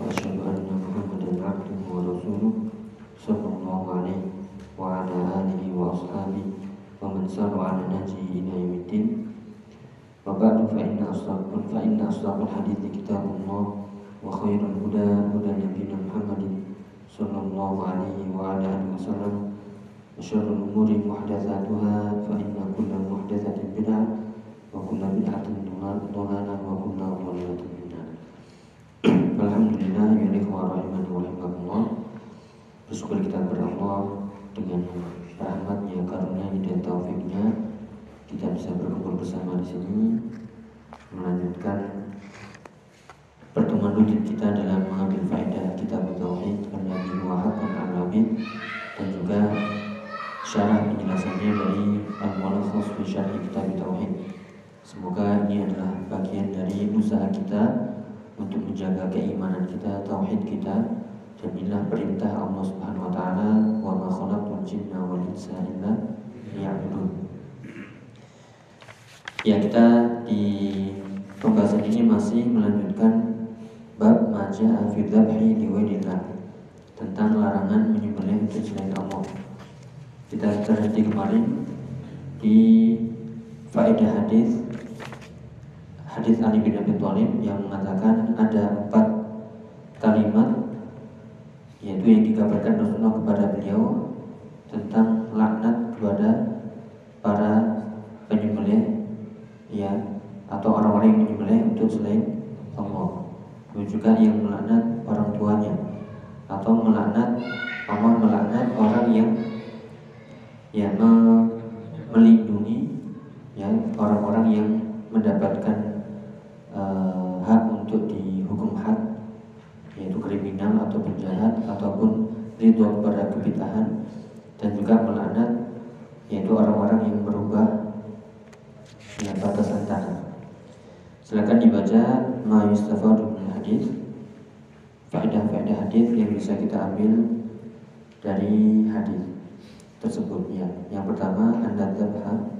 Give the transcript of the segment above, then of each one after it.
وأشهد أن محمدا عبده ورسوله صلى الله عليه وعلى آله وأصحابه ومن سار على نهجه إلى يوم الدين. وبعد فإن أصدق فإن أصدق الحديث كتاب الله وخير الهدى هدى نبينا محمد صلى الله عليه وعلى آله وسلم. وشر الأمور محدثاتها فإن كل محدثة بدعة وكل بدعة ضلالة وكل ضلالة. Alhamdulillah ya wa rahimani wa rahimakumullah Bersyukur kita kepada Allah dengan rahmatnya, karunia dan taufiknya. Kita bisa berkumpul bersama di sini melanjutkan pertemuan rutin kita dalam mengambil faedah kitab tauhid Al-Nabi Wahab Al-Alamin dan juga syarah penjelasannya dari Al-Mulakhas fi Syarh Kitab Tauhid. Semoga ini adalah bagian dari usaha kita untuk menjaga keimanan kita, tauhid kita dan inilah perintah Allah Subhanahu wa taala wa ma khalaqtul jinna wal insa illa liya'budun. Ya, kita di pembahasan ini masih melanjutkan bab maja fi dzabhi tentang larangan menyembelih untuk selain Allah. Kita terhenti kemarin di faedah hadis hadis Ali bin Abi Thalib yang mengatakan ada empat kalimat yaitu yang dikabarkan Rasulullah kepada beliau tentang laknat kepada para penyembelih ya atau orang-orang yang menyembelih untuk selain Allah. Lalu juga yang melaknat orang tuanya atau melaknat Allah melaknat orang yang ya me, melindungi ya orang-orang yang mendapatkan uh, hak untuk dihukum had yaitu kriminal atau penjahat ataupun ridho kepada kebitahan dan juga melaknat yaitu orang-orang yang berubah dengan batas antara. Silakan dibaca ma yustafadu hadis faedah-faedah hadis yang bisa kita ambil dari hadis tersebut ya. Yang pertama anda tabha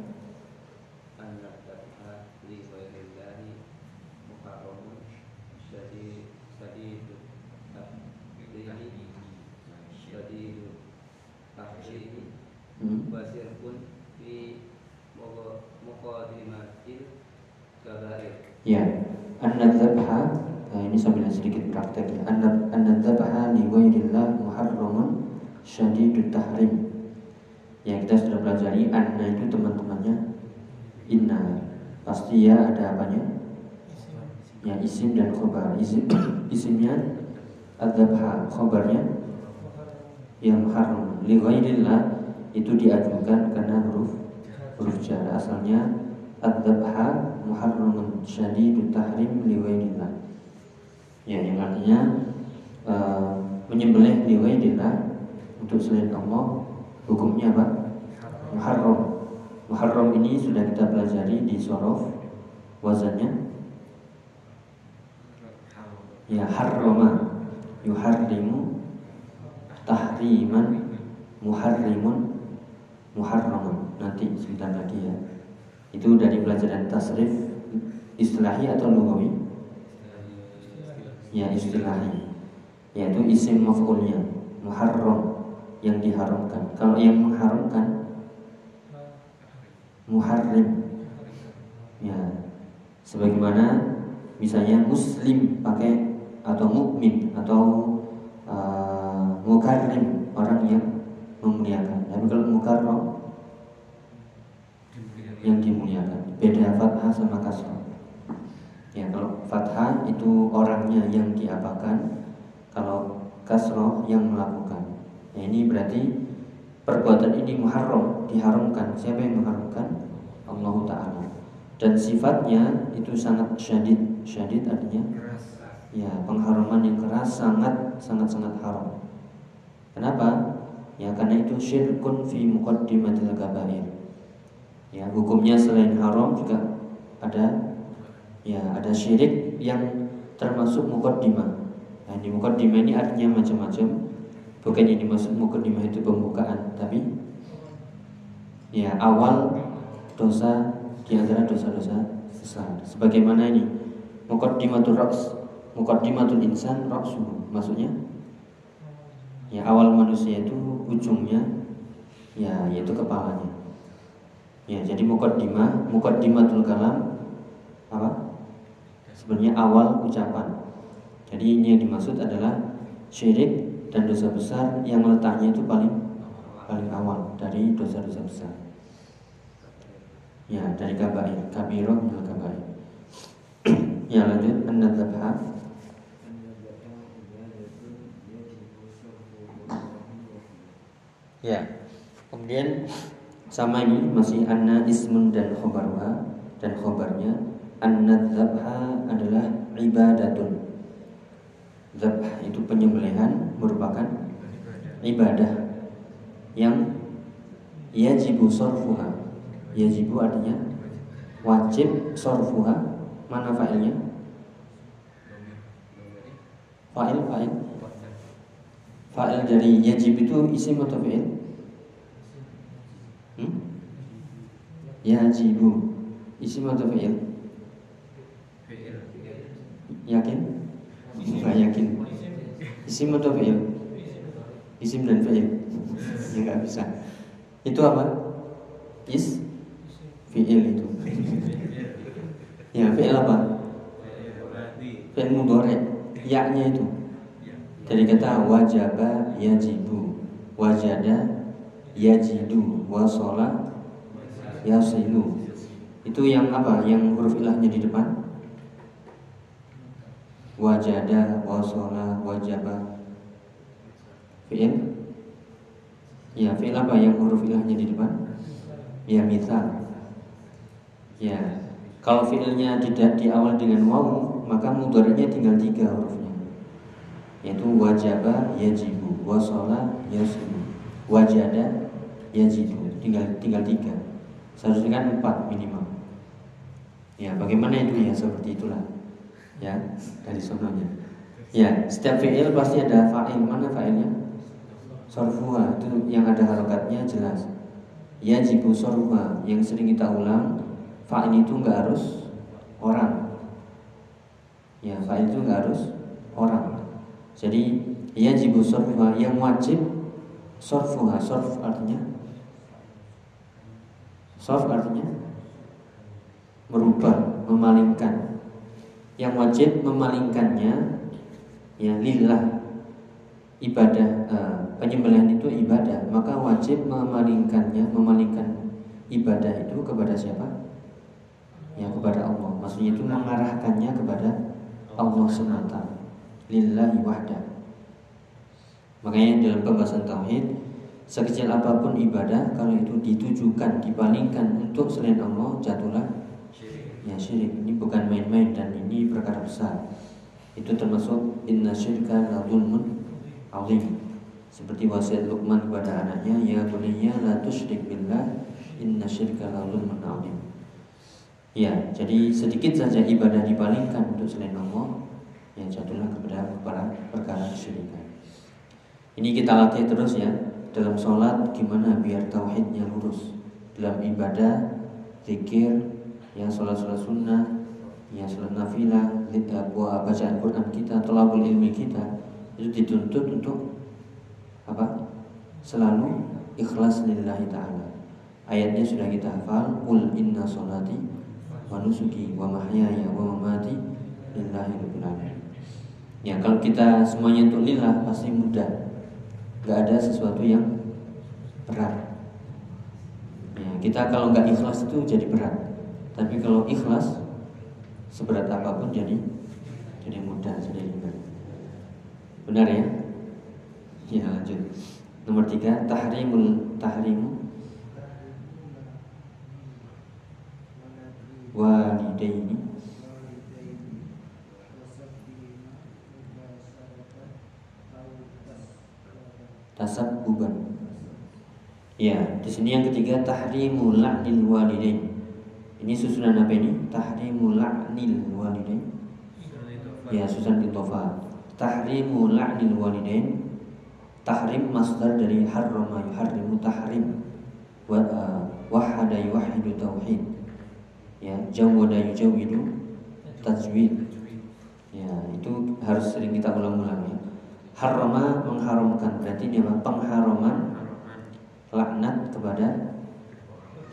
Ya, an-nadzabha nah ini sambil sedikit praktek ya. An-nadzabha li ghairillah muharramun syadidut tahrim. Ya, kita sudah pelajari anna itu teman-temannya inna. Pasti ya ada apanya? Ya, isim dan khobar. Isim isimnya adzabha, khobarnya yang haram. Li ghairillah itu diajukan karena huruf huruf jar asalnya adzabha muharramun syadidut tahrim liwairillah ya yang artinya uh, menyembelih liwairillah untuk selain Allah hukumnya apa? Muharram. Muharram ini sudah kita pelajari di sorof wazannya. Ya harrama. Yuharrimu tahriman muharrimun muharramun nanti sebentar lagi ya itu dari pelajaran tasrif istilahi atau lugawi? Ya istilahi. Yaitu isim maf'ulnya muharram yang diharamkan. Kalau yang mengharamkan muharrim. Ya. Sebagaimana misalnya muslim pakai atau mukmin atau uh, mukarrim orang yang memuliakan. Tapi kalau mukarram yang dimuliakan. Beda fathah sama kasrah. Ya, kalau fathah itu orangnya yang diapakan, kalau kasroh yang melakukan. Ya, ini berarti perbuatan ini muharram, diharamkan. Siapa yang mengharamkan? Allah Taala. Dan sifatnya itu sangat syadid. Syadid artinya ya pengharaman yang keras sangat sangat sangat haram. Kenapa? Ya karena itu syirkun fi muqaddimatil kabair. Ya, hukumnya selain haram juga ada ya ada syirik yang termasuk mukaddimah. Nah, di mukaddimah ini artinya macam-macam. Bukan ini maksud mukaddimah itu pembukaan, tapi ya awal dosa di antara dosa-dosa besar. Sebagaimana ini mukaddimatul raks, mukaddimatul insan raksuhu. Maksudnya ya awal manusia itu ujungnya ya yaitu kepalanya. Ya, jadi mukaddimah, mukaddimatul kalam apa? Sebenarnya awal ucapan. Jadi ini yang dimaksud adalah syirik dan dosa besar yang letaknya itu paling paling awal dari dosa-dosa besar. Ya, dari kabair, kabirah minal kabair. ya, lanjut an-nadzabha. Ya. Kemudian sama ini masih anna ismun dan khobarwa dan khobarnya anna dzabha adalah ibadatun Zabh itu penyembelihan merupakan ibadah yang yajibu sorfuha. Yajibu artinya wajib sorfuha. Mana fa'ilnya? Fa'il, fa'il. Fa'il dari yajib itu isim atau fi'il? Hmm? Yajibu Isim atau fi'il? Yakin? Nggak yakin. Isim atau fi'il? Isim dan fi'il. Ya nggak bisa. Itu apa? Is fi'il itu. Ya fi'il apa? Fi'il mudhari. Ya-nya itu. Dari kata wajaba yajibu, wajada yajidu, wasola yasilu. Itu yang apa? Yang huruf ilahnya di depan? wajada wasola wajaba fi'il ya fi'il apa yang huruf ilahnya di depan ya misal ya kalau fi'ilnya tidak di awal dengan waw maka mudhari'nya tinggal tiga hurufnya yaitu wajaba yajibu wasola yasibu wajada yajibu tinggal tinggal tiga. Seharusnya kan empat minimal. Ya bagaimana itu? Ya seperti itulah. Ya dari sononya ya setiap fi'il pasti ada fa'il. Mana fa'ilnya? Sorfuha itu yang ada harokatnya jelas. Ya jibu sorfuha yang sering kita ulang fa'il itu nggak harus orang. Ya fa'il itu nggak harus orang jadi ya jibu sorfuha yang wajib sorfuha sorf artinya? Sorf artinya merubah memalingkan. Yang wajib memalingkannya ya lillah ibadah uh, penyembelihan itu ibadah. Maka wajib memalingkannya memalingkan ibadah itu kepada siapa? Ya kepada Allah. Maksudnya itu mengarahkannya kepada Allah semata lillahi wahda. Makanya dalam pembahasan tauhid sekecil apa pun ibadah kalau itu ditujukan dipalingkan untuk selain Allah jatuhlah ya syirik. Ini bukan main-main dan ini perkara besar. Itu termasuk inna syirka la zulmun seperti wasiat Luqman kepada anaknya ya bunayya la tusyrik billah inna syirka la zulmun ya jadi sedikit saja ibadah dipalingkan untuk selain Allah ya jatuhlah kepada perkara perkara kesyirikan ini kita latih terus ya dalam sholat gimana biar tauhidnya lurus dalam ibadah zikir ya sholat-sholat sunnah, ya sholat nafilah, buah bacaan Quran kita, tolabul ilmi kita itu dituntut untuk apa? Selalu ikhlas lillahi ta'ala. Ayatnya sudah kita hafal, Qul inna sholati wa nusuki wa mahyaya wa mamati lillahi rabbil alamin. Ya kalau kita semuanya untuk lillah pasti mudah. Gak ada sesuatu yang berat. Ya, kita kalau nggak ikhlas itu jadi berat. Tapi kalau ikhlas seberat apa pun jadi jadi mudah, jadi ringan. Benar ya? Ya lanjut. Nomor tiga tahrimul tahrimu walidaini tasabbuban. Ya, di sini yang ketiga tahrimu la'nil walidain. Ini susunan apa ini? Tahrimu la'nil walidain. Ya, susunan itofa. Tahrimu la'nil walidain. Tahrim masdar dari harrama yuharrimu tahrim. Wa uh, wahada yuwahidu tauhid. Ya, jawwada yujawidu tajwid. Ya, itu harus sering kita ulang-ulang Harrama mengharamkan berarti dia pengharaman laknat kepada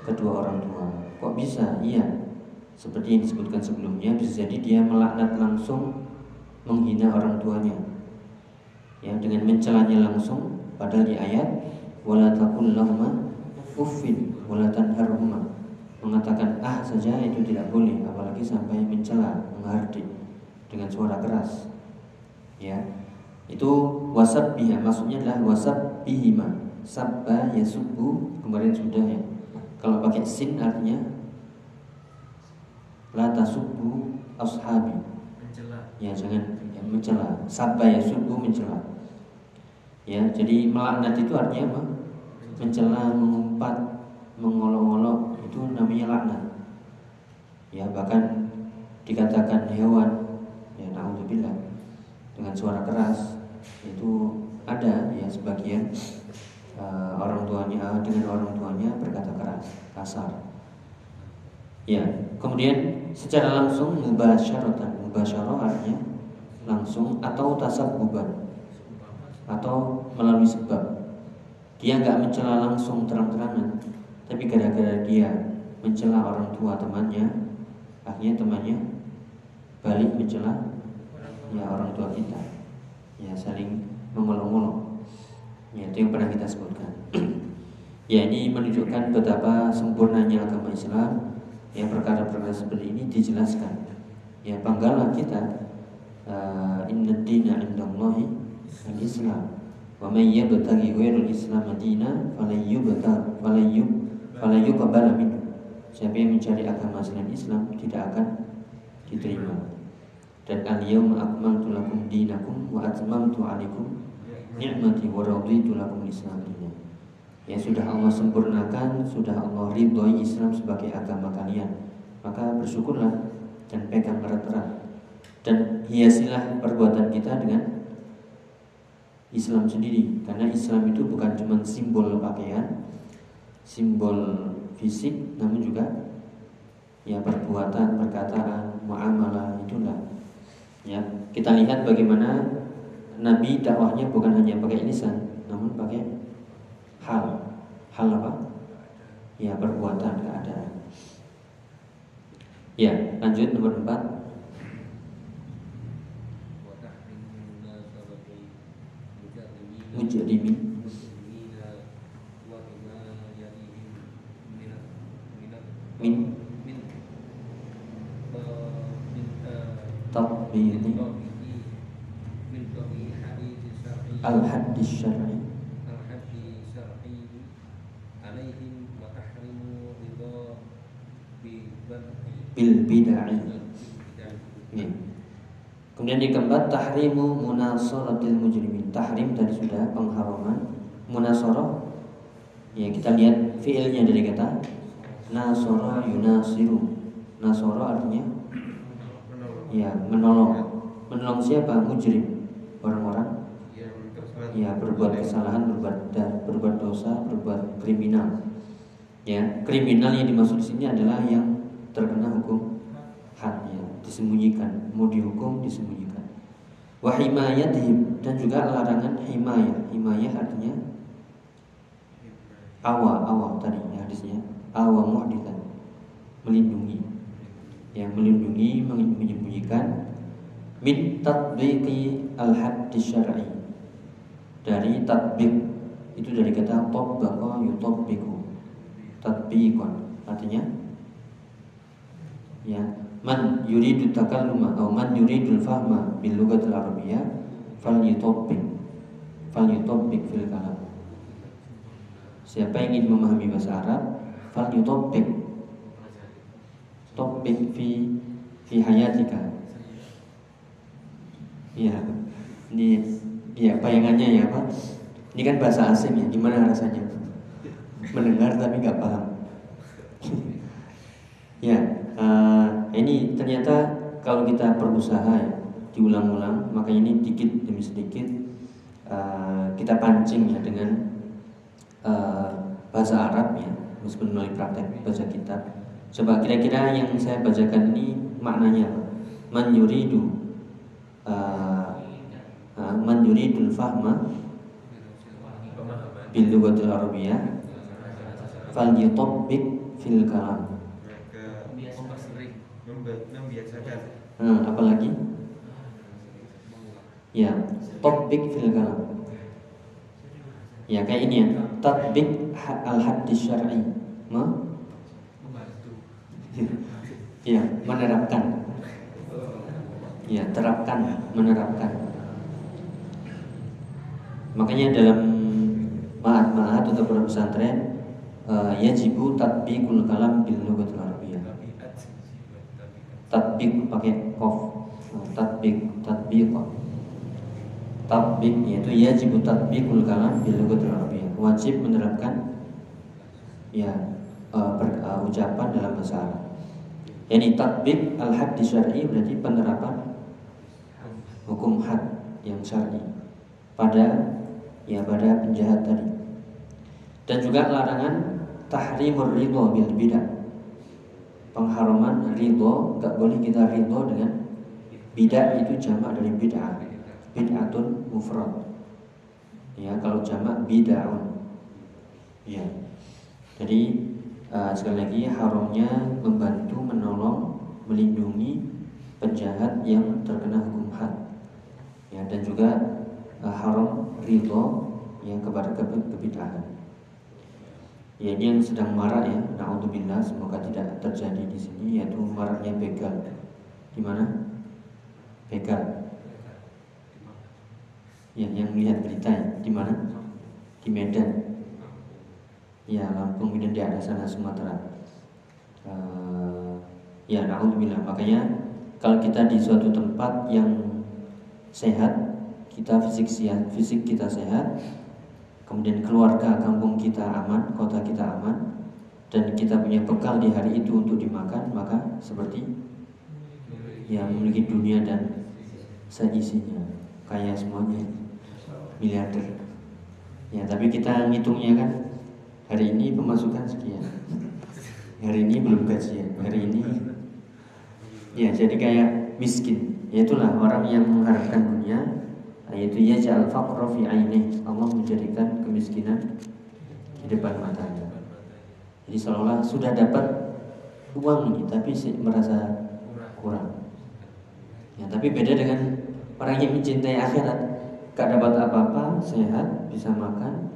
kedua orang tua. Kok bisa? Iya. Seperti yang disebutkan sebelumnya, bisa jadi dia melaknat langsung menghina orang tuanya. Ya, dengan mencelanya langsung padahal di ayat wala taqul lahuma uffin wala mengatakan ah saja itu tidak boleh apalagi sampai mencela menghardik dengan suara keras ya itu wasab biha maksudnya adalah wasab bihima sabba yasubbu kemarin sudah ya. Kalau pakai sin artinya la tasubbu ashabi. Mencela. Ya jangan ya, mencela. Sabba yasubbu mencela. Ya jadi melaknat itu artinya apa? Mencela mengumpat mengolok-olok itu namanya laknat. Ya bahkan dikatakan hewan ya naudzubillah dengan suara keras itu ada ya sebagian uh, orang tuanya dengan orang tuanya berkata keras, kasar. Ya, kemudian secara langsung mubasyaratan. Mubasyarah artinya langsung atau tasabbuban atau melalui sebab. Dia nggak mencela langsung terang-terangan, tapi gara-gara dia mencela orang tua temannya, akhirnya temannya balik mencela ya orang tua kita. Ya saling mengolok-olok. Ya, itu yang pernah kita sebutkan. ya, ini menunjukkan betapa sempurnanya agama Islam. Yang perkara-perkara seperti ini dijelaskan. Ya, banggalah kita. Uh, Inna dina indallahi al-Islam. Wa may yabtaghi ghairul Islam falayyubta falayyub falayyuqbala minhu. Siapa yang mencari agama selain Islam tidak akan diterima. Dan al-yawma akmaltu lakum dinakum wa atmamtu 'alaikum ni'mati wa raditu lakum Islam Ya sudah Allah sempurnakan, sudah Allah ridhoi Islam sebagai agama kalian. Maka bersyukurlah dan pegang erat-erat. Dan hiasilah perbuatan kita dengan Islam sendiri karena Islam itu bukan cuma simbol pakaian, simbol fisik namun juga ya perbuatan, perkataan, muamalah itulah. Ya, kita lihat bagaimana Nabi dakwahnya bukan hanya pakai lisan, namun pakai hal. Hal apa? Ya perbuatan, keadaan. Ya, lanjut nomor empat. Mujadimin min al-hadd syar'i al-hadd syar'i alaihim wa tahrimu ridha bil bid'ah Kemudian yang keempat tahrimu munasaratil mujrimin. Tahrim tadi sudah pengharaman. Munasarah ya kita lihat fiilnya dari kata nasara yunasiru. Nasara artinya ya menolong. Menolong siapa? Mujrim. Orang-orang ya berbuat kesalahan, berbuat berbuat dosa, berbuat kriminal. Ya, kriminal yang dimaksud di sini adalah yang terkena hukum had ya, disembunyikan, mau dihukum disembunyikan. Wahimayatihim dan juga larangan himayah. Himayah artinya awa awa tadi ya hadisnya awa muhdithan melindungi yang melindungi menyembunyikan min tatbiqi al-hadd syar'i dari tatbik itu dari kata tabbaqa yutabbiqu tatbiqan artinya? Ya. Man yuridu takalluma atau man yuridu fahma bil lughatil arabiyyah falyutabbiq falyutabbiq fil kalam. Siapa yang ingin memahami bahasa Arab falyutabbiq tabbik fi fi hayatika. Ya ini ya bayangannya ya Pak Ini kan bahasa asing ya, gimana rasanya? Mendengar tapi nggak paham. ya, uh, ini ternyata kalau kita berusaha ya, diulang-ulang, maka ini dikit demi sedikit uh, kita pancing ya dengan uh, bahasa Arab ya, meskipun melalui praktek baca kitab. Coba kira-kira yang saya bacakan ini maknanya apa? Man yuridul fahma bil lughatil arabiyyah fal yutabbik fil kalam. Hmm, apalagi? Ya, topik fil kalam. Ya kayak ini ya, tatbik al hadis syar'i. Ma? Ya, menerapkan. Ya, terapkan, menerapkan. Makanya dalam maat-maat atau pesantren uh, yajibu tatbiqul kalam bil lughatil arabiyyah. Tatbiq pakai kof. Tatbiq, tatbiq. Tatbiq yaitu yajibu tatbiqul kalam bil lughatil arabiyyah. Wajib menerapkan ya uh, uh, ucapan dalam bahasa Arab. Yani tatbiq al haddi syar'i berarti penerapan hukum had yang syar'i pada ya pada penjahat tadi. Dan juga larangan tahrimur ridho bil bidah. Pengharaman ridho gak boleh kita ridho dengan bidah itu jamak dari bid'ah. Bid'atun mufrad. Ya, kalau jamak bid'ahun. Ya. Jadi uh, sekali lagi haramnya membantu menolong melindungi penjahat yang terkena hukum had. Ya, dan juga uh, haram ridho yang kepada kebid'ahan. Ya ini yang sedang marak ya, naudzubillah semoga tidak terjadi di sini yaitu maraknya begal. Di mana? Begal. Ya, yang melihat berita ya. di mana? Di Medan. Ya, Lampung kemudian di arah sana Sumatera. Uh, ya, naudzubillah. Makanya kalau kita di suatu tempat yang sehat kita fisik sehat, fisik kita sehat, kemudian keluarga kampung kita aman, kota kita aman, dan kita punya bekal di hari itu untuk dimakan, maka seperti yang memiliki dunia dan seisinya, kaya semuanya, miliarder. Ya, tapi kita ngitungnya kan hari ini pemasukan sekian, hari ini belum gajian, hari ini ya jadi kayak miskin. Ya itulah orang yang mengharapkan dunia yaitu yaj'al faqra fi aini. Allah menjadikan kemiskinan di depan matanya. Jadi seolah-olah sudah dapat uang tapi merasa kurang. Ya tapi beda dengan orang yang mencintai akhirat. Gak dapat apa-apa sehat bisa makan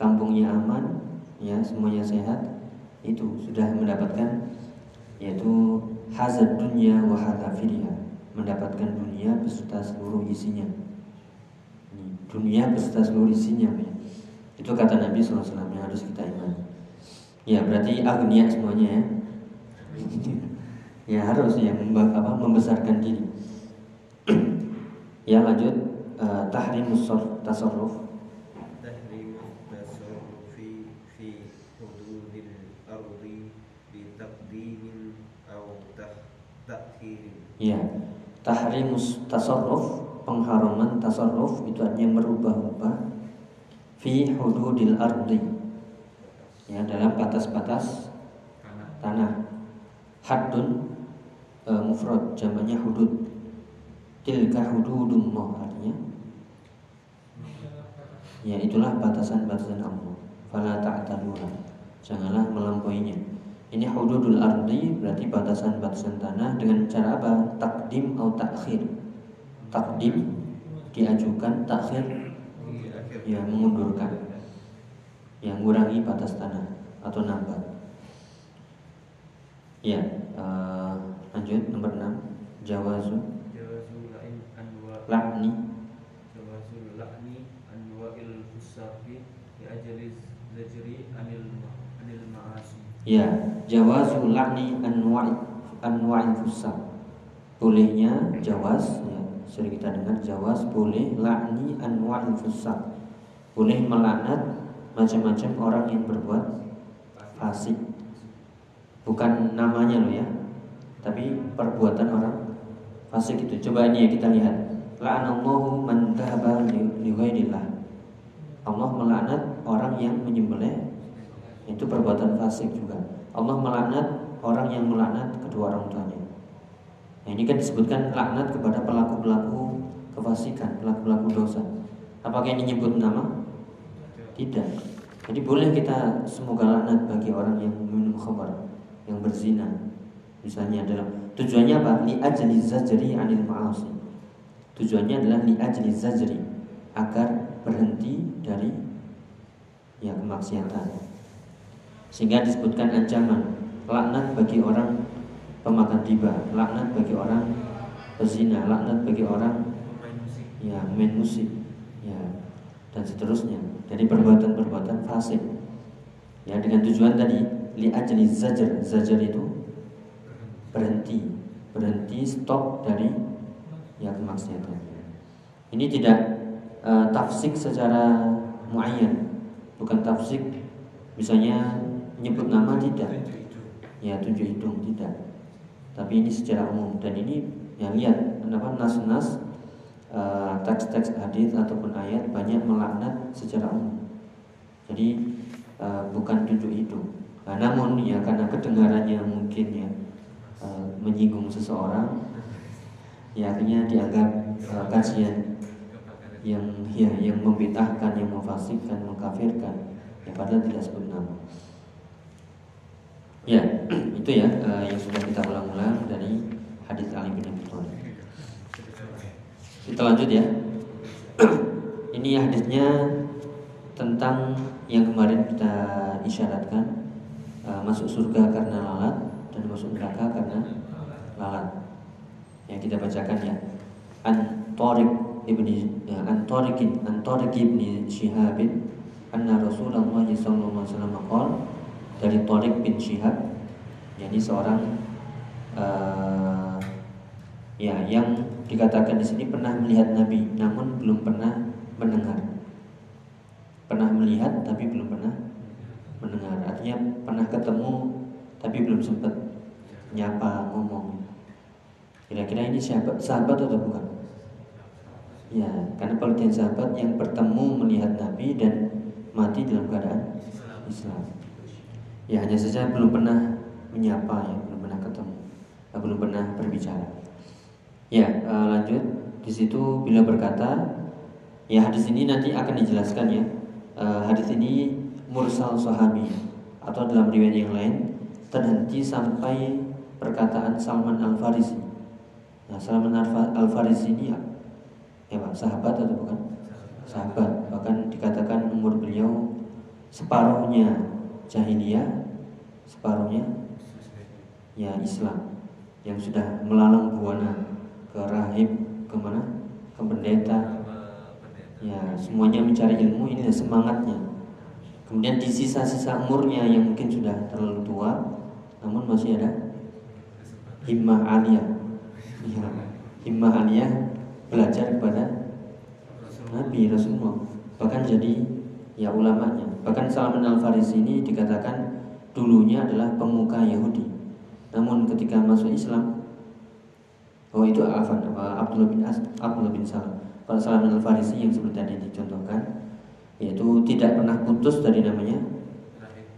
kampungnya aman ya semuanya sehat. Itu sudah mendapatkan yaitu hazard dunia wa mendapatkan dunia beserta seluruh isinya dunia beserta seluruh isinya ya. Itu kata Nabi SAW yang harus kita imani. Ya berarti agnia semuanya ya. ya harus ya apa, membesarkan diri. ya lanjut uh, tahrim tasarruf. Ya, tahrimus tasarruf pengharaman tasarruf itu artinya merubah-ubah fi hududil ardi. Ya dalam batas-batas tanah. Haddun e, mufrad jamaknya hudud. Tilka hududullah artinya. Ya itulah batasan-batasan Allah. Fala ta'taduha janganlah melampauinya. Ini hududul ardi berarti batasan-batasan tanah dengan cara apa? Takdim atau takhir takdim diajukan takhir ya mengundurkan yang mengurangi batas tanah atau nambah ya uh, lanjut nomor 6 jawazu. Lakni. Jawazu lakni anwa'il fusafi ya ajali zajri anil anil ma'asi ya jawazu lakni anwa'il anwa'il fusaf bolehnya jawaz ya sering kita dengar jawas boleh lakni anwa'il fusaq boleh melaknat macam-macam orang yang berbuat fasik. Bukan namanya loh ya, tapi perbuatan orang fasik itu. Coba ini ya kita lihat. La'anallahu man dhahaba li Allah melaknat orang yang menyembelih itu perbuatan fasik juga. Allah melaknat orang yang melaknat kedua orang tuanya. Nah, ini kan disebutkan laknat kepada pelaku-pelaku kefasikan, pelaku-pelaku dosa. Apakah ini nyebut nama? Tidak. Jadi boleh kita semoga laknat bagi orang yang minum khamar, yang berzina. Misalnya adalah tujuannya apa? Li ajli zajri anil ma'asi. Tujuannya adalah li ajli zajri agar berhenti dari ya kemaksiatan. Sehingga disebutkan ancaman laknat bagi orang pemakan riba, laknat bagi orang pezina, laknat bagi orang ya main musik, ya dan seterusnya dari perbuatan-perbuatan fasik. Ya dengan tujuan tadi li ajli zajar, zajar itu berhenti, berhenti stop dari ya kemaksiatan. Ini tidak uh, tafsik secara muayyan, bukan tafsik misalnya nyebut nama tidak. Ya tujuh hidung tidak tapi ini secara umum. Dan ini yang lihat kenapa nas-nas uh, teks-teks hadis ataupun ayat banyak melaknat secara umum. Jadi uh, bukan tunjuk itu nah, namun ya karena kedengarannya mungkin ya uh, menyinggung seseorang ya akhirnya dianggap kajian yang ya yang membitahkan yang memfasikkan mengkafirkan. Ya padahal tidak sebut nama Ya, itu ya uh, yang sudah kita ulang-ulang dari hadis Ali bin Abi Thalib. Kita lanjut ya. Ini hadisnya tentang yang kemarin kita isyaratkan uh, masuk surga karena lalat dan masuk neraka karena lalat. Yang kita bacakan ya. An Tariq ibni ya, An Tariqin An Tariq ibni Shihabin anna Rasulullah sallallahu alaihi wasallam dari Torik bin Syihab jadi seorang uh, ya yang dikatakan di sini pernah melihat Nabi namun belum pernah mendengar. Pernah melihat tapi belum pernah mendengar. Artinya pernah ketemu tapi belum sempat nyapa ngomong. Kira-kira ini sahabat sahabat atau bukan? Ya karena pengertian sahabat yang bertemu melihat Nabi dan mati dalam keadaan Islam Ya hanya saja belum pernah menyapa ya, belum pernah ketemu, eh, belum pernah berbicara. Ya uh, lanjut di situ bila berkata, ya hadis ini nanti akan dijelaskan ya. Uh, hadis ini mursal sahabi atau dalam riwayat yang lain terhenti sampai perkataan Salman Al Farisi. Nah Salman Al Farisi ini ya, ya pak sahabat atau bukan? Sahabat bahkan dikatakan umur beliau separuhnya jahiliyah separuhnya ya Islam yang sudah melalang buana ke rahib ke mana ke pendeta. Ya semuanya mencari ilmu ini semangatnya. Kemudian di sisa-sisa umurnya yang mungkin sudah terlalu tua namun masih ada himmah aliyah ya, himmah aliyah belajar kepada Nabi Rasulullah bahkan jadi ya ulamanya. Bahkan Salman Al Farisi ini dikatakan dulunya adalah pemuka Yahudi. Namun ketika masuk Islam, oh itu Afan, Abdullah bin As, Abdullah bin Salam. Kalau Salman Al Farisi yang seperti tadi dicontohkan, yaitu tidak pernah putus dari namanya,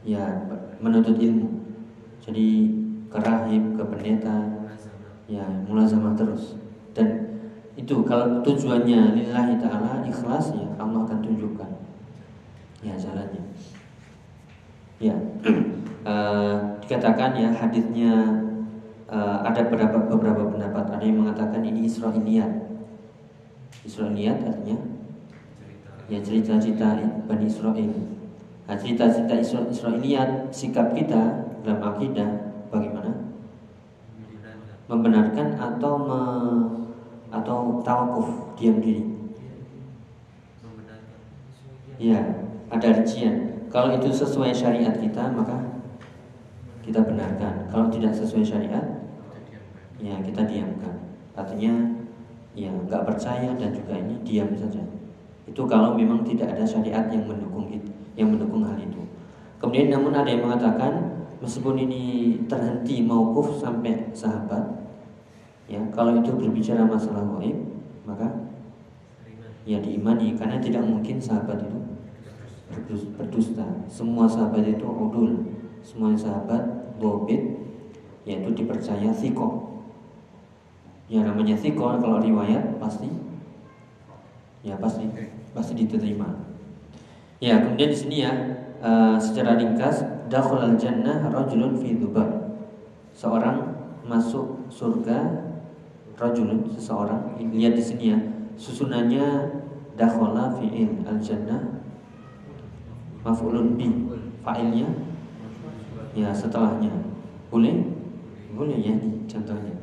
ya menuntut ilmu. Jadi kerahib, ke pendeta, ya terus. Dan itu kalau tujuannya lillahi ta'ala ikhlas ya Allah akan tunjukkan ya jalannya ya. Uh, dikatakan ya hadisnya uh, ada beberapa beberapa pendapat. Ada yang mengatakan ini Israiliyat. Israiliyat artinya? Ya cerita-cerita Bani Israel nah, cerita-cerita Israiliyat sikap kita dalam akidah bagaimana? Membenarkan atau me, atau tawakuf diam diri. Ya ada rincian. Kalau itu sesuai syariat kita, maka kita benarkan. Kalau tidak sesuai syariat, ya kita diamkan. Artinya, ya nggak percaya dan juga ini diam saja. Itu kalau memang tidak ada syariat yang mendukung itu, yang mendukung hal itu. Kemudian namun ada yang mengatakan meskipun ini terhenti maukuf sampai sahabat, ya kalau itu berbicara masalah gaib, maka ya diimani karena tidak mungkin sahabat itu berdusta. Semua sahabat itu udul, semua sahabat dobit yaitu dipercaya siko. Ya namanya siko kalau riwayat pasti ya pasti pasti diterima. Ya, kemudian di sini ya uh, secara ringkas al jannah rajulun fi dhubab. Seorang masuk surga rajulun seseorang. Lihat di sini ya. Susunannya dakhala fi'il al jannah maf'ulun bi. Fa'ilnya. Ya setelahnya. Boleh? Boleh ya contohnya.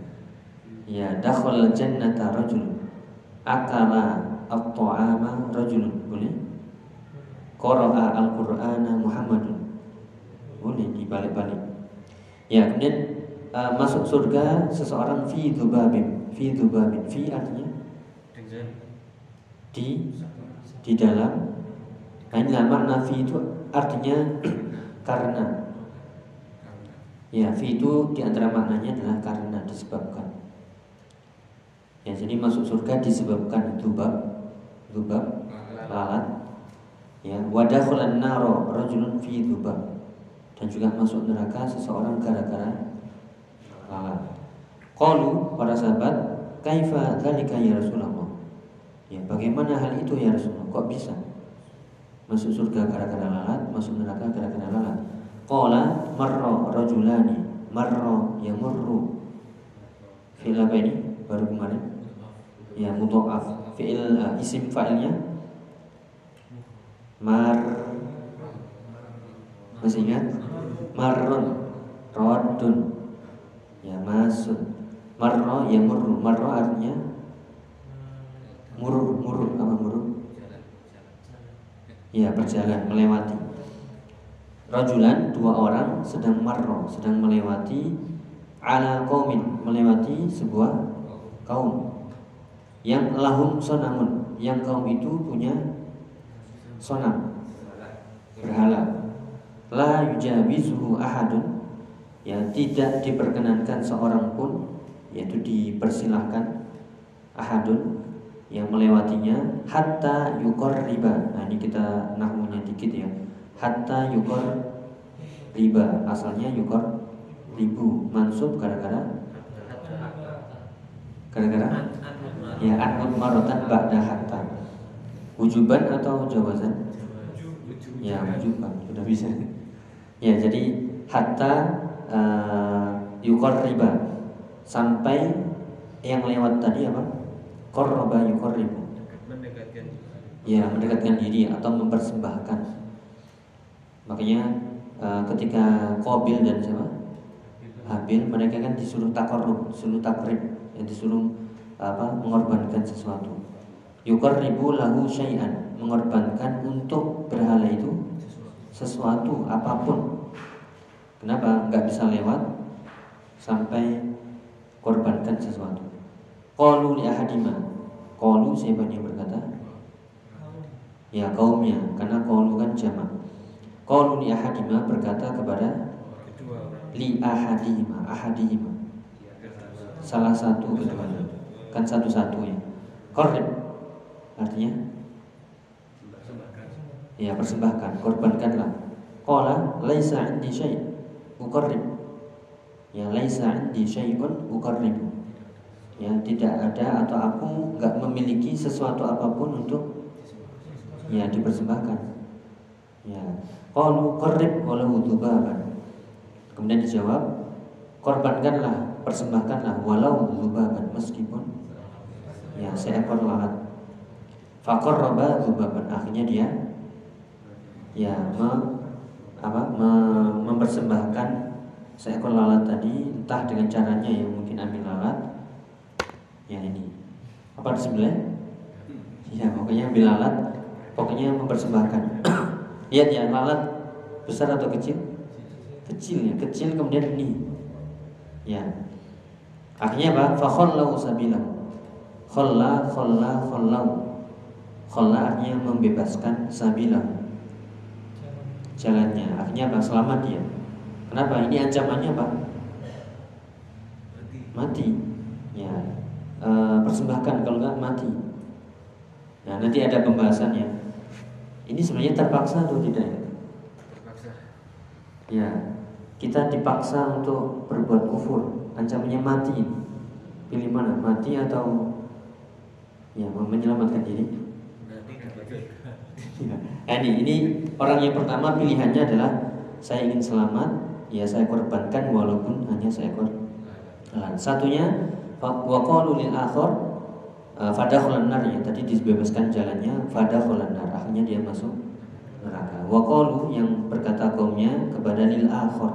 Ya dakhala jannata rajulun. Akala at-ta'ama rajulun. Boleh? Qara'a al-qur'ana Muhammadun. Boleh dibalik-balik. Ya kemudian uh, masuk surga seseorang fi dzubabin. Fi dzubabin. Fi artinya? Di di dalam hanya makna fi itu artinya karena. Ya fi itu di antara maknanya adalah karena disebabkan. Ya jadi masuk surga disebabkan dzubab Dubab lalat. ya wadakhulan naro rajulun fi dubab dan juga masuk neraka seseorang gara-gara lalat. Qalu para sahabat kaifa dzalika ya Rasulullah? Ya bagaimana hal itu ya Rasulullah? Kok bisa masuk surga gara-gara lalat masuk neraka gara-gara lalat. Qala marra rajulani marra yamurru. Fil apa ini? Baru kemarin. Ya mudhaf fi'il uh, isim fa'ilnya? Mar masih ingat? Marron rodun ya masuk. Marro ya murru marro artinya murur murur apa murur ya berjalan melewati. Rajulan dua orang sedang marro sedang melewati ala kaumin melewati sebuah kaum. Yang lahum sonamun yang kaum itu punya sonam berhala. La yujawizuhu ahadun ya tidak diperkenankan seorang pun yaitu dipersilahkan ahadun yang melewatinya hatta yukor riba nah ini kita nahmunya dikit ya. Hatta yukor riba asalnya yukor ribu mansub gara-gara? Gara-gara? Ya anut marotan ba'da hatta. Wujuban atau jawazan? Ya wujuban. Sudah bisa. Ya jadi hatta uh, yukor riba sampai yang lewat tadi apa korroba yukor ribu ya mendekatkan diri atau mempersembahkan makanya uh, ketika Kobil dan siapa Habil mereka kan disuruh takorub, disuruh takrib, yang disuruh apa mengorbankan sesuatu. Yukar ribu lahu syai'an mengorbankan untuk berhala itu sesuatu apa pun. Kenapa nggak bisa lewat sampai korbankan sesuatu? Qalu li ahadima. Qalu siapa yang berkata? Ya kaumnya. Karena qalu kan jamak. Qalu li ahadima berkata kepada li ahadima ahadima. Salah satu keduanya kan satu-satunya. Korban artinya? Ya persembahkan. Korbankanlah. Qala laisa indi syai' uqarrib ya laisa indi syai'un uqarrib ya tidak ada atau aku nggak memiliki sesuatu apa pun untuk ya dipersembahkan. Ya. Qalu qarrib walau dhubaban kemudian dijawab korbankanlah persembahkanlah walau dhubaban meskipun ya seekor lalat. Fakor roba zubaban akhirnya dia ya me, apa, me, mempersembahkan seekor lalat tadi entah dengan caranya yang mungkin ambil lalat ya ini apa disembelih ya pokoknya ambil lalat pokoknya mempersembahkan lihat ya lalat besar atau kecil kecil ya kecil kemudian ini ya akhirnya apa fakhallahu sabilahu khalla khalla khallau Khola artinya membebaskan sabila jalannya. Artinya apa? Selamat dia. Kenapa? Ini ancamannya apa? Mati. Ya. E, persembahkan kalau nggak mati. Nah nanti ada pembahasannya. Ini sebenarnya terpaksa atau tidak? Terpaksa. Ya. Kita dipaksa untuk berbuat kufur. Ancamannya mati. Pilih mana? Mati atau ya menyelamatkan diri? Ya. Nah, ini, ini orang yang pertama pilihannya adalah saya ingin selamat, ya saya korbankan walaupun hanya seekor lalat. Satunya waqalu lil akhir uh, fadakhulan nar ya tadi dibebaskan jalannya fadakhulan nar akhirnya dia masuk neraka. Waqalu yang berkata kaumnya kepada lil akhir.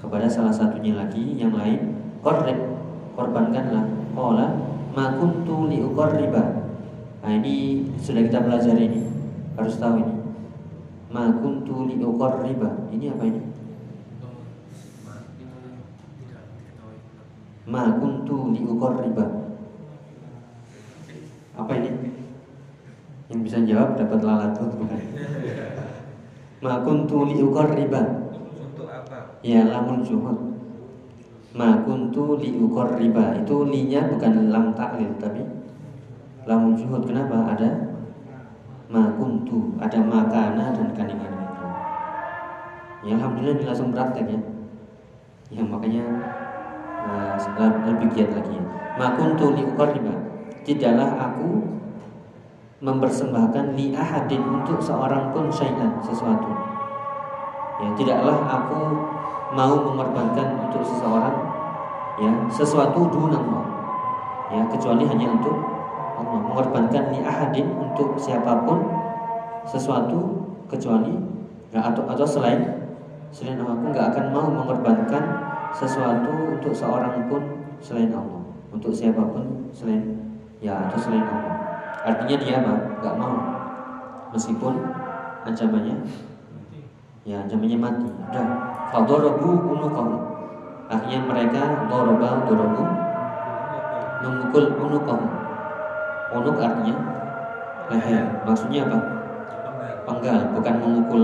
Kepada salah satunya lagi yang lain korban korbankanlah. Qala ma kuntu li uqarriba Nah ini sudah kita pelajari ini Harus tahu ini. Ma kuntu riba Ini apa ini? Ma kuntu riba. Apa ini? Yang bisa jawab dapat lalat tuh bukan? Ma kuntu riba. Untuk apa? Ya lamun juhud Ma kuntu riba. Itu linya bukan lam taklil tapi lamun juhud kenapa? Ada makuntu ada makana dan kandungan ya alhamdulillah ini langsung praktek ya. Ya makanya uh, lebih giat lagi. Ya makuntu li uqarriba tidaklah aku mempersembahkan li ahadin untuk seorang pun syai'an sesuatu. Ya tidaklah aku mau mengorbankan untuk seseorang ya sesuatu dunallah ya kecuali hanya untuk Allah. Mengorbankan ni ahadin untuk siapa pun sesuatu kecuali ya, atau atau selain selain aku nggak akan mau mengorbankan sesuatu untuk seorang pun selain Allah. Untuk siapa pun selain ya atau selain Allah. Artinya dia apa? Nggak mau. Meskipun ancamannya ya ancamannya mati. Udah. Fadorobu unukahu. Akhirnya mereka doroba dorobu memukul unukahu. Unuk artinya leher. Maksudnya apa? Penggal, bukan memukul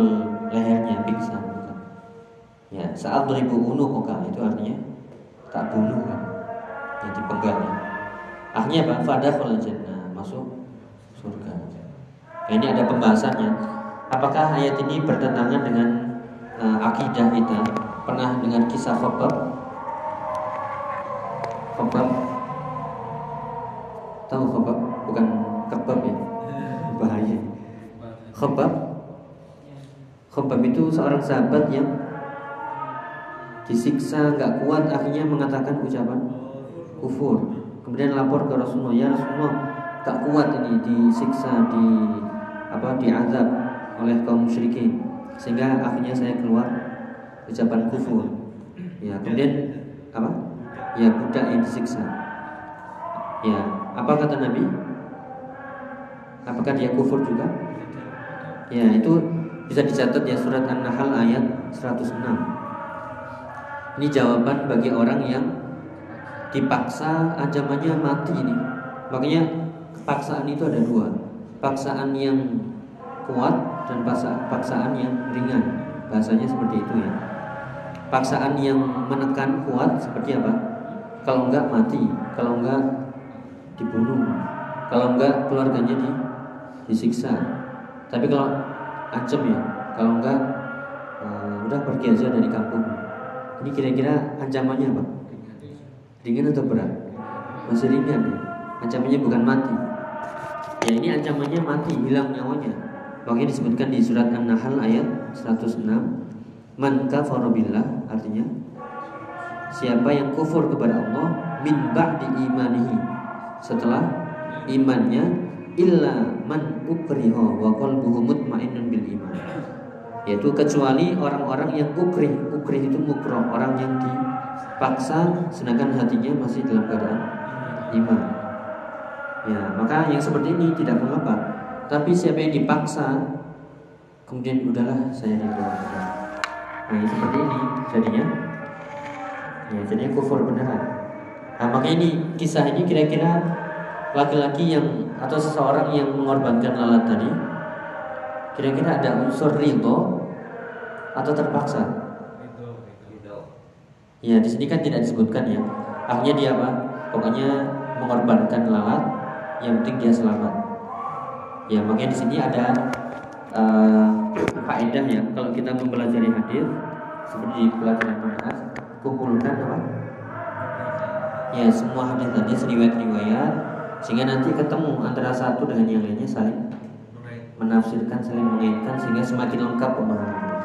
lehernya, pingsan. Ya, saat beribu unuk oka itu artinya tak bunuh kan. Jadi penggalnya. Akhirnya apa? Fada jannah masuk surga. Nah, ini ada pembahasannya. Apakah ayat ini bertentangan dengan uh, akidah kita? Pernah dengan kisah Khobab? Khobab Tahu Khobab? bukan kebab ya bahaya Khobab Khobab itu seorang sahabat yang disiksa nggak kuat akhirnya mengatakan ucapan kufur. Kemudian lapor ke Rasulullah ya Rasulullah gak kuat ini disiksa di apa diazab oleh kaum musyrikin. Sehingga akhirnya saya keluar ucapan kufur. Ya kemudian apa? Ya budak yang disiksa. Ya apa kata Nabi? Apakah dia kufur juga? Ya, itu bisa dicatat ya surat An-Nahl ayat 106. Ini jawaban bagi orang yang dipaksa ancamannya mati ini. Makanya paksaan itu ada dua. Paksaan yang kuat dan paksaan yang ringan. Bahasanya seperti itu ya. Paksaan yang menekan kuat seperti apa? Kalau enggak mati, kalau enggak dibunuh, kalau enggak keluarganya di disiksa tapi kalau ancam ya kalau enggak uh, udah pergi aja dari kampung ini kira-kira ancamannya apa? Ringan atau berat? Masih ringan ya? Ancamannya bukan mati. Ya ini ancamannya mati hilang nyawanya. Makanya disebutkan di surat An-Nahl ayat 106 man kafara billah artinya siapa yang kufur kepada Allah min ba'di imanihi setelah imannya illa man ukriha wa qalbuhu mutmainnun bil iman yaitu kecuali orang-orang yang ukrih ukrih itu mukroh orang yang dipaksa sedangkan hatinya masih dalam keadaan iman. Ya maka yang seperti ini tidak mengapa. Tapi siapa yang dipaksa kemudian udahlah saya dikeluarkan nah yang seperti ini jadinya. Ya jadinya kufur beneran. Nah makanya ini kisah ini kira-kira laki-laki yang atau seseorang yang mengorbankan lalat tadi kira-kira ada unsur ridho atau terpaksa? Ya di sini kan tidak disebutkan ya. Akhirnya dia apa? Pokoknya mengorbankan lalat, yang penting dia selamat. Ya makanya di sini ada uh, faedah ya. Kalau kita mempelajari hadis seperti pelajaran membahas, kumpulkan apa? Ya semua hadis-hadis riwayat-riwayat sehingga nanti ketemu antara satu dengan yang lainnya saling menafsirkan saling mengaitkan sehingga semakin lengkap pemahaman.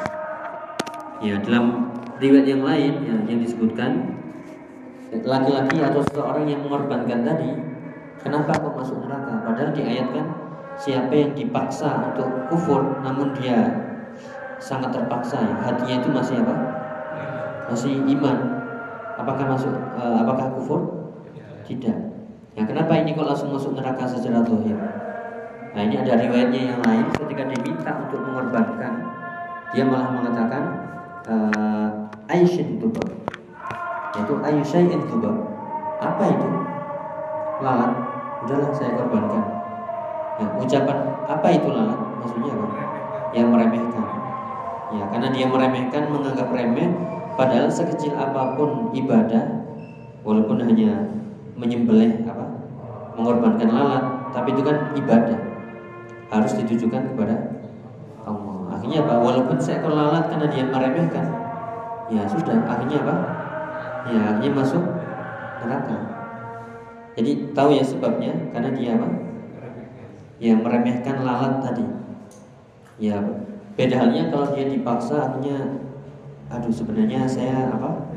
Ya dalam riwayat yang lain ya, yang disebutkan laki-laki atau seseorang yang mengorbankan tadi kenapa kok masuk neraka? Padahal diayatkan siapa yang dipaksa untuk kufur namun dia sangat terpaksa ya, hatinya itu masih apa? Masih iman. Apakah masuk uh, apakah kufur? Tidak. Ya kenapa ini kok langsung masuk neraka secara dohir? Nah ini ada riwayatnya yang lain. Ketika diminta untuk mengorbankan dia malah mengatakan uh, Aisyah itu yaitu Aisyah itu apa itu? Lalat. Udahlah saya korbankan. Ya, ucapan apa itu lalat? Maksudnya apa? Yang meremehkan. Ya karena dia meremehkan menganggap remeh padahal sekecil apa pun ibadah walaupun hanya menyembelih apa? Mengorbankan lalat tapi itu kan ibadah harus ditujukan kepada Allah. Akhirnya apa? Walaupun seekor lalat karena dia meremehkan, ya sudah. Akhirnya apa? Ya akhirnya masuk neraka. Jadi tahu ya sebabnya karena dia apa? Ya meremehkan lalat tadi. Ya beda halnya kalau dia dipaksa akhirnya, aduh sebenarnya saya apa?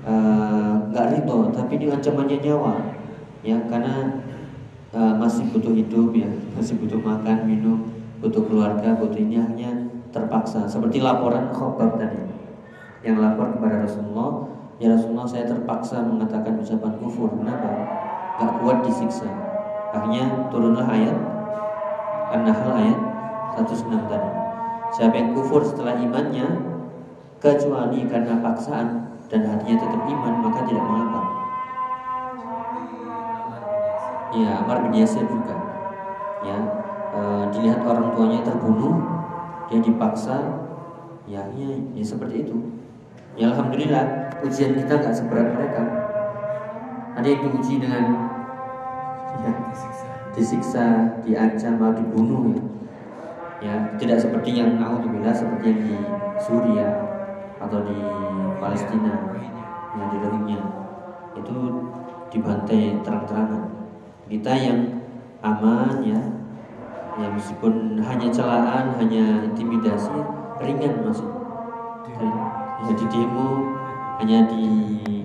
Eh, nggak uh, ridho, tapi ini ancamannya nyawa, ya karena uh, masih butuh hidup ya, masih butuh makan, minum, butuh keluarga, butuh ini hanya terpaksa. Seperti laporan khobar tadi, yang lapor kepada Rasulullah, ya Rasulullah saya terpaksa mengatakan ucapan kufur. Kenapa? Gak kuat disiksa. Akhirnya turunlah ayat An-Nahl ayat 106 tadi. Siapa yang kufur setelah imannya kecuali karena paksaan dan hatinya tetap iman maka tidak mengapa. Ya Amar bin Yasir juga. Ya e, dilihat orang tuanya terbunuh dia dipaksa. Ya ya, ya seperti itu. Ya alhamdulillah ujian kita nggak seberat mereka. Ada yang diuji dengan ya, disiksa diancam atau dibunuh ya. ya tidak seperti yang alhamdulillah seperti yang di Suria atau di Palestina yang di Rohingya. Itu dibantai terang-terangan kita yang aman ya. Ya meskipun hanya celaan hanya intimidasi ringan masuk ya di demo hanya di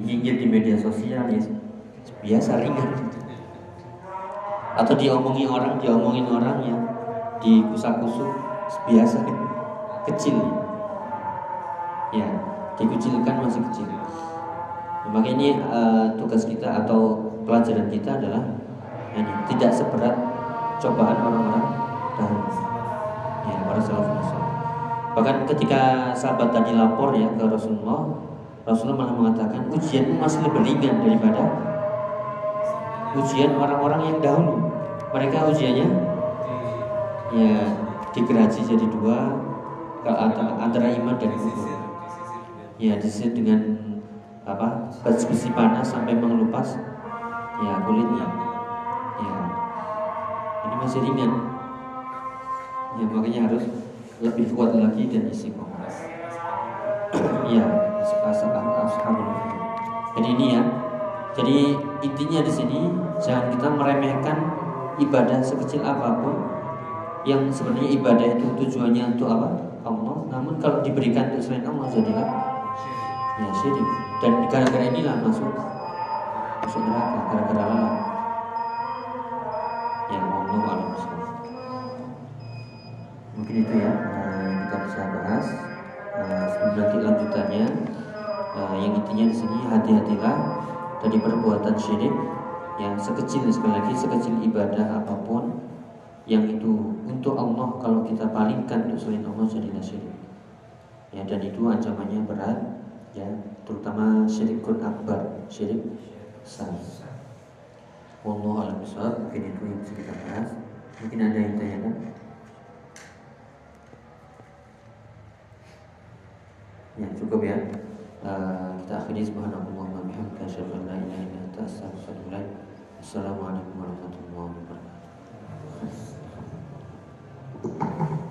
nyinggir di media sosial ya. Biasa ringan. Atau diomongi orang diomongin orang ya. Di kusuk biasa. Kecil. Ya dikucilkan masih kecil. Makanya ini uh, tugas kita atau pelajaran kita adalah ini tidak seberat cobaan orang-orang dahulu ya para salafus bahkan ketika sahabat tadi lapor ya ke Rasulullah Rasulullah malah mengatakan ujian masih lebih ringan daripada ujian orang-orang yang dahulu. Mereka ujiannya ya digeraji jadi dua antara iman dan kufur. Ya disisir dengan apa besi panas sampai mengelupas ya kulitnya ini masih ringan. Ya makanya harus lebih kuat lagi dan istiqomah ya ashabul jadi ini ya. Jadi intinya di sini jangan kita meremehkan ibadah sekecil apa pun yang sebenarnya ibadah itu tujuannya untuk apa? Allah. Namun kalau diberikan untuk selain Allah jadilah ya syirik. Dan gara-gara inilah masuk masuk neraka gara-gara lalai itu ya uh, yang kita bisa bahas uh, sebelum lanjutannya uh, yang intinya di sini hati-hatilah dari perbuatan syirik yang sekecil sekali lagi sekecil ibadah apa pun yang itu untuk Allah kalau kita palingkan untuk selain Allah jadilah syirik ya dan itu ancamannya berat ya terutama syirikun akbar syirik besar Wallahu a'lam. Mungkin itu yang bisa kita bahas. Mungkin ada yang tanyakan? Ya cukup ya. Eh, kita akhiri subhanallah wa bihamdika asyhadu an la ilaha illa anta astaghfiruka warahmatullahi wabarakatuh.